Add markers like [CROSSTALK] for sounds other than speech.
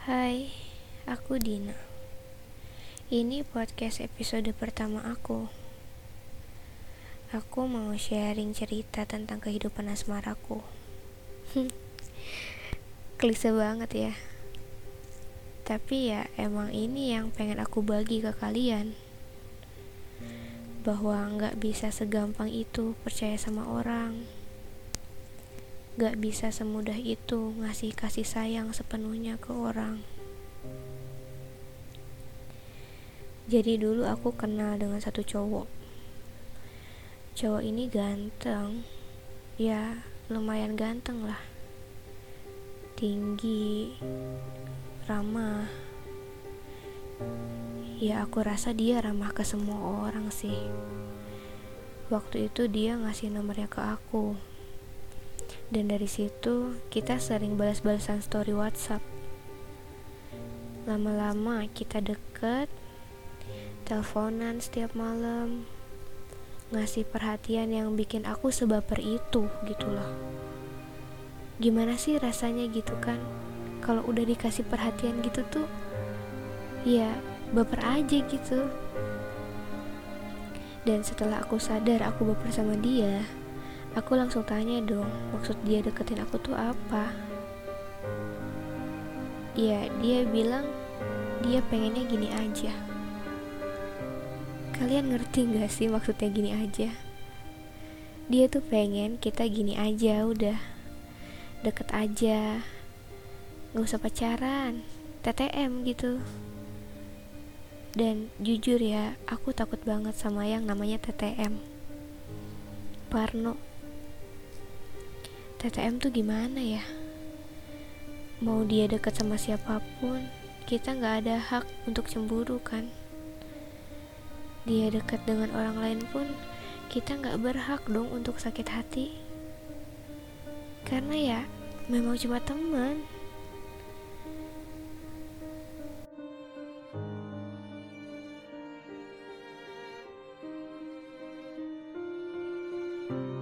Hai, aku Dina. Ini podcast episode pertama aku. Aku mau sharing cerita tentang kehidupan asmaraku. [LAUGHS] Klise banget ya. Tapi ya emang ini yang pengen aku bagi ke kalian. Bahwa nggak bisa segampang itu percaya sama orang Gak bisa semudah itu ngasih kasih sayang sepenuhnya ke orang. Jadi dulu aku kenal dengan satu cowok. Cowok ini ganteng, ya lumayan ganteng lah. Tinggi, ramah. Ya aku rasa dia ramah ke semua orang sih. Waktu itu dia ngasih nomornya ke aku dan dari situ kita sering balas-balasan story WhatsApp. Lama-lama kita deket, teleponan setiap malam, ngasih perhatian yang bikin aku sebaper itu gitu loh. Gimana sih rasanya gitu kan? Kalau udah dikasih perhatian gitu tuh, ya baper aja gitu. Dan setelah aku sadar aku baper sama dia, Aku langsung tanya dong, maksud dia deketin aku tuh apa? Ya, dia bilang dia pengennya gini aja. Kalian ngerti gak sih maksudnya gini aja? Dia tuh pengen kita gini aja udah Deket aja Gak usah pacaran TTM gitu Dan jujur ya Aku takut banget sama yang namanya TTM Parno TTM tuh gimana ya? Mau dia deket sama siapa pun, kita nggak ada hak untuk cemburu kan? Dia dekat dengan orang lain pun, kita nggak berhak dong untuk sakit hati. Karena ya, memang cuma teman.